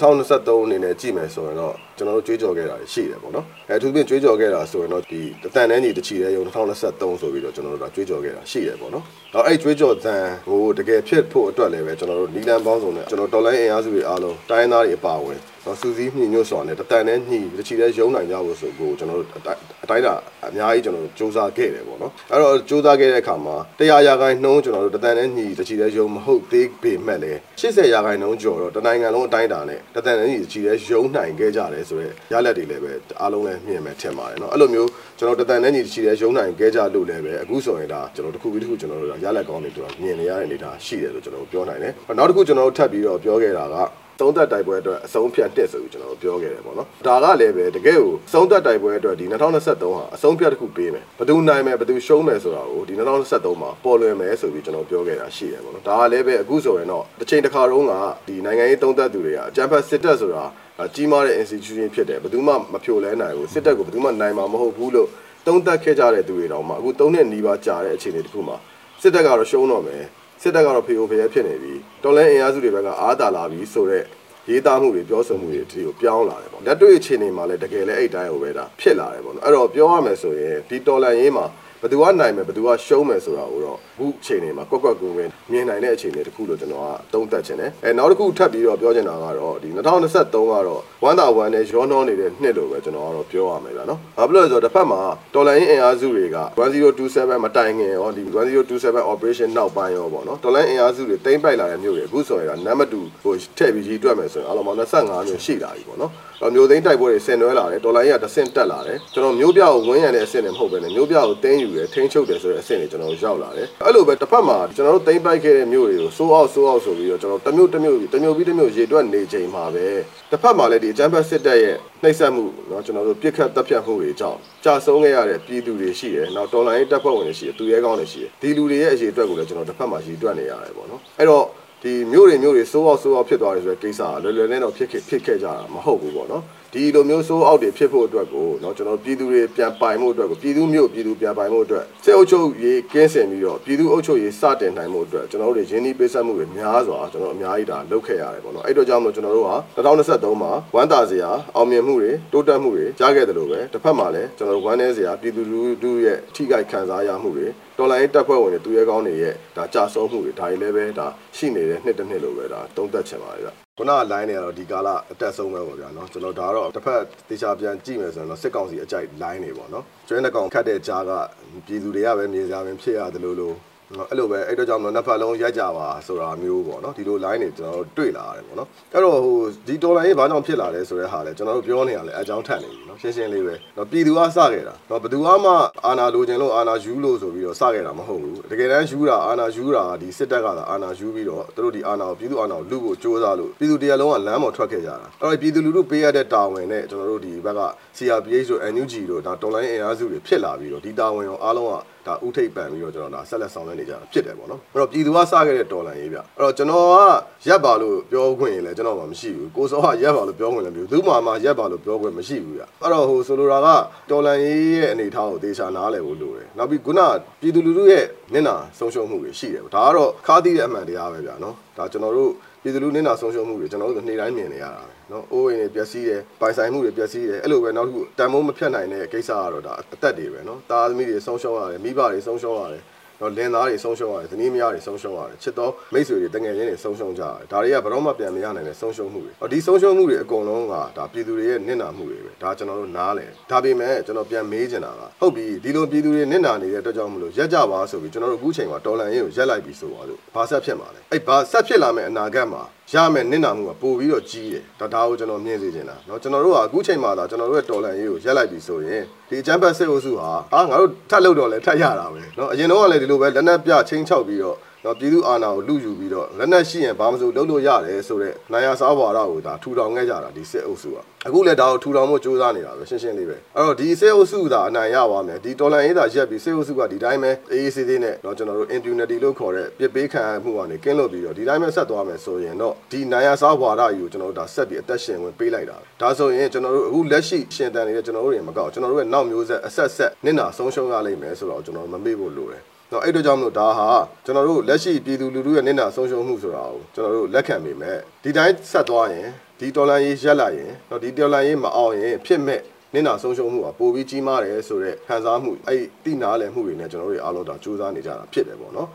2023အနေနဲ့ကြည့်မယ်ဆိုရင်တော့ ကျွန်တော်တို့ကြွေးကြော်ခဲ့တာရှိတယ်ပေါ့နော်အဲအထူးသဖြင့်ကြွေးကြော်ခဲ့တာဆိုရင်တော့ဒီတန်တန်းကြီးတချီတဲ့ယုံ2023ဆိုပြီးတော့ကျွန်တော်တို့ကကြွေးကြော်ခဲ့တာရှိတယ်ပေါ့နော်တော့အဲ့ကြွေးကြော်တန်ကိုတကယ်ဖြစ်ဖို့အတွက်လည်းပဲကျွန်တော်တို့နီလန်ပေါင်းစုံနဲ့ကျွန်တော်တော်လိုင်းအင်အားစုတွေအားလုံးတိုင်းသားတွေအပါအဝင်တော့စူးစီးညှိညွတ်စွာနဲ့တတန်နဲ့ညှိတချီတဲ့ယုံနိုင်ကြဖို့ဆိုကိုကျွန်တော်တို့အတိုင်းတာအများကြီးကျွန်တော်တို့စူးစမ်းခဲ့တယ်ပေါ့နော်အဲ့တော့စူးစမ်းခဲ့တဲ့အခါမှာ100ရာခိုင်နှုန်းကျွန်တော်တို့တတန်နဲ့ညှိတချီတဲ့ယုံမဟုတ်သေးပေမဲ့လည်း80ရာခိုင်နှုန်းကျော်တော့တနိုင်ငံလုံးအတိုင်းတာနဲ့တတန်နဲ့ညှိတချီတဲ့ယုံနိုင်ခဲ့ကြတယ်ဆိုတော့ရလက်တွေလည်းပဲအားလုံးလည်းမြင်မယ်ထင်ပါတယ်เนาะအဲ့လိုမျိုးကျွန်တော်တတန်နဲ့ညီချီတဲ့ရုံနိုင်ခဲ့ကြလို့လည်းပဲအခုဆိုရင်ဒါကျွန်တော်တစ်ခုပြီးတစ်ခုကျွန်တော်တို့ရလက်ကောင်းတွေတို့မြင်နေရတဲ့အနေအထားရှိတယ်လို့ကျွန်တော်ပြောနိုင်တယ်နောက်တစ်ခုကျွန်တော်တို့ထပ်ပြီးတော့ပြောခဲ့တာကသုံးသက်တိုက်ပွဲအတွက်အဆုံးဖြတ်တက်ဆိုပြီးကျွန်တော်ပြောခဲ့တယ်ပေါ့နော်ဒါကလည်းပဲတကယ်ကိုသုံးသက်တိုက်ပွဲအတွက်ဒီ2023ဟာအဆုံးဖြတ်တစ်ခုပေးမယ်ဘယ်သူနိုင်မယ်ဘယ်သူရှုံးမယ်ဆိုတာကိုဒီ2023မှာပေါ်လွင်မယ်ဆိုပြီးကျွန်တော်ပြောခဲ့တာရှိတယ်ပေါ့နော်ဒါကလည်းပဲအခုဆိုရင်တော့တစ်ချိန်တစ်ခါတုန်းကဒီနိုင်ငံရေးသုံးသက်သူတွေကအကြမ်းဖက်စစ်တပ်ဆိုတာ ကြီးမားတဲ့ institution ဖြစ်တယ်ဘယ်သူမှမဖြိုလဲနိုင်ဘူးစစ်တပ်ကိုဘယ်သူမှနိုင်မှာမဟုတ်ဘူးလို့သုံးသပ်ခဲ့ကြတဲ့သူတွေတောင်မှအခုသုံးနှစ်နီးပါးကြာတဲ့အခြေအနေတစ်ခုမှာစစ်တပ်ကတော့ရှုံးတော့မယ်စစ်တပ်ကတော့ဖေအိုဖေရဲဖြစ်နေပြီတော်လဲအင်အားစုတွေဘက်ကအားတာလာပြီဆိုတော့ရေးသားမှုတွေပြောဆိုမှုတွေဒီကိုပြောင်းလာတယ်ပေါ့လက်တွေ့အခြေအနေမှာလည်းတကယ်လည်းအဲ့တိုင်းဟိုပဲဒါဖြစ်လာတယ်ပေါ့နော်အဲ့တော့ပြောရမယ်ဆိုရင်ဒီတော်လန်ရေးမှာဘ ယ်သူကနိုင်မယ်ဘယ်သူကရှုံးမယ်ဆိုတာကိုတော့အခုအချိန်တွေမှာကွက်ကွက်ကွင်းကွင်းမြင်နိုင်တဲ့အခြေအနေတစ်ခုလို့ကျွန်တော်ကသုံးသပ်ချင်တယ်အဲနောက်တစ်ခုထပ်ပြီးတော့ပြောချင်တာကတော့ဒီ2023ကတော့ဝမ်းသာဝမ်းနဲ့ရောနှောနေတဲ့နှစ်လို့ပဲကျွန်တော်ကတော့ပြောရမယ်ဗျာနော်ဘာဖြစ်လို့လဲဆိုတော့တစ်ဖက်မှာတော်လိုင်းအင်အားစုတွေက1027မတိုင်ခင်ရောဒီ1027 operation နောက်ပိုင်းရောပေါ့နော်တော်လိုင်းအင်အားစုတွေတိမ့်ပိုက်လာတဲ့မြို့တွေအခုဆိုရင်ကနံပါတ်2ဟိုထည့်ပြီးကြီးတွက်မယ်ဆိုရင်အလုံးပေါင်း25မြို့ရှိလာပြီပေါ့နော်တော့မျိုးသိန်းတိုက်ပွဲတွေဆင်နွှဲလာတယ်ဒေါ်လာကြီးကတဆင့်တက်လာတယ်ကျွန်တော်မျိုးပြကိုဝန်းရံတဲ့အဆင့်တွေမဟုတ်ဘဲနဲ့မျိုးပြကိုတင်းယူတယ်ထိန်းချုပ်တယ်ဆိုတဲ့အဆင့်တွေကျွန်တော်ရောက်လာတယ်အဲ့လိုပဲတစ်ဖက်မှာကျွန်တော်တို့တင်းပိုက်ခဲ့တဲ့မျိုးတွေကိုစိုးအောင်စိုးအောင်ဆိုပြီးတော့ကျွန်တော်တမျိုးတမျိုးတမျိုးပြီးတမျိုးရေတွက်နေချိန်မှာပဲတစ်ဖက်မှာလည်းဒီအကြမ်းဖက်စစ်တပ်ရဲ့နှိပ်စက်မှုเนาะကျွန်တော်တို့ပြစ်ခတ်တပ်ဖြတ်မှုတွေကြောင့်ကြာဆုံးခဲ့ရတဲ့ပြည်သူတွေရှိတယ်နောက်တော်လိုင်းတပ်ဖွဲ့ဝင်တွေရှိတယ်သူရဲကောင်းတွေရှိတယ်ဒီလူတွေရဲ့အခြေအတွက်ကိုလည်းကျွန်တော်တစ်ဖက်မှာရေတွက်နေရတယ်ပေါ့နော်အဲ့တော့ ဒီမျိုးတွေမျိုးတွေစိုးအောင်စိုးအောင်ဖြစ်သွားတယ်ဆိုတဲ့ကိစ္စကလွယ်လွယ်နဲ့တော့ဖြစ်ဖြစ်ဖြစ်ခဲ့ကြတာမဟုတ်ဘူးပေါ့နော်ဒီလိုမျိုးစိုးအောက်တွေဖြစ်ဖို့အတွက်ကိုเนาะကျွန်တော်ပြည်သူတွေပြန်ပိုင်မှုအတွက်ကိုပြည်သူမျိုးပြည်သူပြန်ပိုင်မှုအတွက်စစ်အုပ်ချုပ်ရေးကင်းစင်ပြီးတော့ပြည်သူအုပ်ချုပ်ရေးစတင်နိုင်မှုအတွက်ကျွန်တော်တို့ရင်းနှီးပေးဆက်မှုတွေများစွာကျွန်တော်အများကြီးဒါလုပ်ခဲ့ရတယ်ပေါ့နော်အဲ့တော့ကြောင့်မို့ကျွန်တော်တို့ဟာ2023မှာဝမ်းသာစရာအောင်မြင်မှုတွေတိုးတက်မှုတွေကြားခဲ့တယ်လို့ပဲတစ်ဖက်မှာလည်းကျွန်တော်တို့ဝမ်းနည်းစရာပြည်သူလူထုရဲ့ထိခိုက်ခံစားရမှုတွေတော်လိုင်းတပ်ဖွဲ့ဝင်တွေသူရဲကောင်းတွေရဲ့ဒါကြာဆုံးမှုတွေဒါတွေလည်းပဲဒါရှိနေ တဲ့နှစ်တစ်နှစ်လို့ပဲဒါသုံးသပ်ချင်ပါတယ်ဗျခုနက line တွေကတော့ဒီကာလအတက်ဆုံးပဲပေါ့ဗျာနော်ကျွန်တော်ဒါတော့တစ်ဖက်တေချာပြန်ကြည့်မယ်ဆိုရင်တော့စစ်ကောင်စီအကြိုက် line တွေပေါ့နော်ကျွဲနှကောင်ခတ်တဲ့ကြားကပြည်သူတွေကပဲမြေစာပင်ဖြစ်ရတယ်လို့လို့ အဲ့လိုပဲအဲ့တော့ကြောင့်မလို့နှစ်ဖက်လုံးရက်ကြပါဆိုတာမျိုးပေါ့နော်ဒီလို line တွေကျွန်တော်တို့တွေ့လာရတယ်ပေါ့နော်အဲ့တော့ဟိုဒီတော်လိုင်းရေးဘာကြောင့်ဖြစ်လာလဲဆိုတဲ့ဟာလဲကျွန်တော်တို့ပြောနေရလဲအကြောင်းထက်နေပြီနော်ရှင်းရှင်းလေးပဲနော်ပြည်သူကစခဲ့တာနော်ဘယ်သူမှအာနာလိုချင်လို့အာနာယူလို့ဆိုပြီးတော့စခဲ့တာမဟုတ်ဘူးတကယ်တမ်းယူတာအာနာယူတာဒီစစ်တပ်ကသာအာနာယူပြီးတော့သူတို့ဒီအာနာကိုပြည်သူအာနာကိုလူကိုစ조사လို့ပြည်သူတရားလုံးကလမ်းပေါ်ထွက်ခဲ့ကြတာအဲ့တော့ပြည်သူလူထုပေးရတဲ့တာဝန်နဲ့ကျွန်တော်တို့ဒီဘက်က CRPH တို့ NUG တို့ဒါတော်လိုင်းအင်အားစုတွေဖြစ်လာပြီးတော့ဒီတာဝန်ရောအားလုံးက ဒါဥထိပ်ပန်ပြီးတော့ကျွန်တော်ဒါဆက်လက်ဆောင်ရွက်နေကြတာဖြစ်တယ်ပေါ့နော်အဲ့တော့ပြည်သူကစခဲ့တဲ့တော်လန်ရေးဗျအဲ့တော့ကျွန်တော်ကရက်ပါလို့ပြောခွင့်ရင်လည်းကျွန်တော်မှမရှိဘူးကိုစောကရက်ပါလို့ပြောခွင့်လည်းမရှိဘူးသူ့မှာမှရက်ပါလို့ပြောခွင့်မရှိဘူးဗျအဲ့တော့ဟိုဆိုလိုတာကတော်လန်ရေးရဲ့အနေထားကိုသေချာနားလည်ဖို့လိုတယ်နောက်ပြီးခုနပြည်သူလူထုရဲ့နင့်နာဆုံးရှုံးမှုတွေရှိတယ်ဒါကတော့ခါးသီးတဲ့အမှန်တရားပဲဗျာနော်ဒါကျွန်တော်တို့ပြည်သူလူနင့်နာဆုံးရှုံးမှုတွေကျွန်တော်တို့နေ့တိုင်းမြင်နေရတာပဲနော်အိုးအိမ်တွေပျက်စီးတယ်ပိုင်ဆိုင်မှုတွေပျက်စီးတယ်အဲ့လိုပဲနောက်တစ်ခုတန်ဖိုးမဖြတ်နိုင်တဲ့ကိစ္စကတော့ဒါအသက်တွေပဲနော်တာသမီးတွေဆုံးရှုံးရတယ်မိဘတွေဆုံးရှုံးရတယ် တော့လင်သားတွေဆုံးရှုံးရတယ်ဇနီးမယားတွေဆုံးရှုံးရတယ်ချစ်တော်မိတ်ဆွေတွေတငယ်ချင်းတွေဆုံးရှုံးကြရတယ်ဒါတွေကဘယ်တော့မှပြန်မရနိုင်တဲ့ဆုံးရှုံးမှုတွေဟောဒီဆုံးရှုံးမှုတွေအကုန်လုံးကဒါပြည်သူတွေရဲ့နစ်နာမှုတွေပဲဒါကျွန်တော်တို့နားလဲဒါပေမဲ့ကျွန်တော်ပြန်မေးချင်တာကဟုတ်ပြီဒီလိုပြည်သူတွေနစ်နာနေတဲ့အတွက်ကြောင့်မလို့ရက်ကြပါဆိုပြီးကျွန်တော်တို့အခုချိန်မှာတော်လန်ရေးကိုရက်လိုက်ပြီးဆိုပါလို့ဘာဆက်ဖြစ်မှာလဲအဲ့ဘာဆက်ဖြစ်လာမယ့်အနာဂတ်မှာ ရမယ်နစ်နာမှုကပို့ပြီးတော့ကြီးတယ်ဒါဒါကိုကျွန်တော်မြင်စေချင်တာเนาะကျွန်တော်တို့ကအခုချိန်မှာသာကျွန်တော်တို့ရဲ့တော်လန်ရေးကိုရက်လိုက်ပြီဆိုရင်ဒီချမ်ပီယံစစ်အုပ်စုဟာအာငါတို့ထပ်လုပ်တော့လဲထပ်ရတာပဲเนาะအရင်တော့ကလည်းဒီလိုပဲလက်နက်ပြချင်းချောက်ပြီးတော့ နော်ပြည်သူအာဏာကိုလူယူပြီးတော့လက်နက်ရှိရင်ဘာမှမဆိုလုပ်လို့ရတယ်ဆိုတော့နိုင်ရစားဘွာရကိုဒါထူထောင်ခဲ့ကြတာဒီစစ်အုပ်စုကအခုလည်းဒါကိုထူထောင်ဖို့ကြိုးစားနေတာပဲရှင်းရှင်းလေးပဲအဲ့တော့ဒီစစ်အုပ်စုသာအနိုင်ရပါမယ်ဒီတော်လန်ရေးသာရက်ပြီးစစ်အုပ်စုကဒီတိုင်းပဲအေးအေးဆေးဆေးနဲ့တော့ကျွန်တော်တို့ impunity လို့ခေါ်တဲ့ပြစ်ပေးခံမှုကနေကင်းလွတ်ပြီးတော့ဒီတိုင်းပဲဆက်သွားမယ်ဆိုရင်တော့ဒီနိုင်ရစားဘွာရကြီးကိုကျွန်တော်တို့ဒါဆက်ပြီးအသက်ရှင်ဝင်ပေးလိုက်တာဒါဆိုရင်ကျွန်တော်တို့အခုလက်ရှိရှင်တန်နေတဲ့ကျွန်တော်တို့တွေမကောက်ကျွန်တော်တို့ရဲ့နောက်မျိုးဆက်အဆက်ဆက်နစ်နာဆုံးရှုံးရလိမ့်မယ်ဆိုတော့ကျွန်တော်မမေ့ဖို့လိုတယ် တော့အဲ့တော့ကြောင့်မလို့ဒါဟာကျွန်တော်တို့လက်ရှိပြည်သူလူထုရဲ့နေနာဆုံးရှုံးမှုဆိုတာကိုကျွန်တော်တို့လက်ခံမိမယ်ဒီတိုင်းဆက်သွားရင်ဒီဒေါ်လာရေးရက်လာရင်တော့ဒီဒေါ်လာရေးမအောင်ရင်ဖြစ်မဲ့နင့်နာဆုံးရှုံးမှုကပိုပြီးကြီးမားတယ်ဆိုတော့ခံစားမှုအဲ့တိနာလည်းမှုတွေနဲ့ကျွန်တော်တို့အားလုံးဒါစူးစမ်းနေကြတာဖြစ်တယ်ပေါ့နော်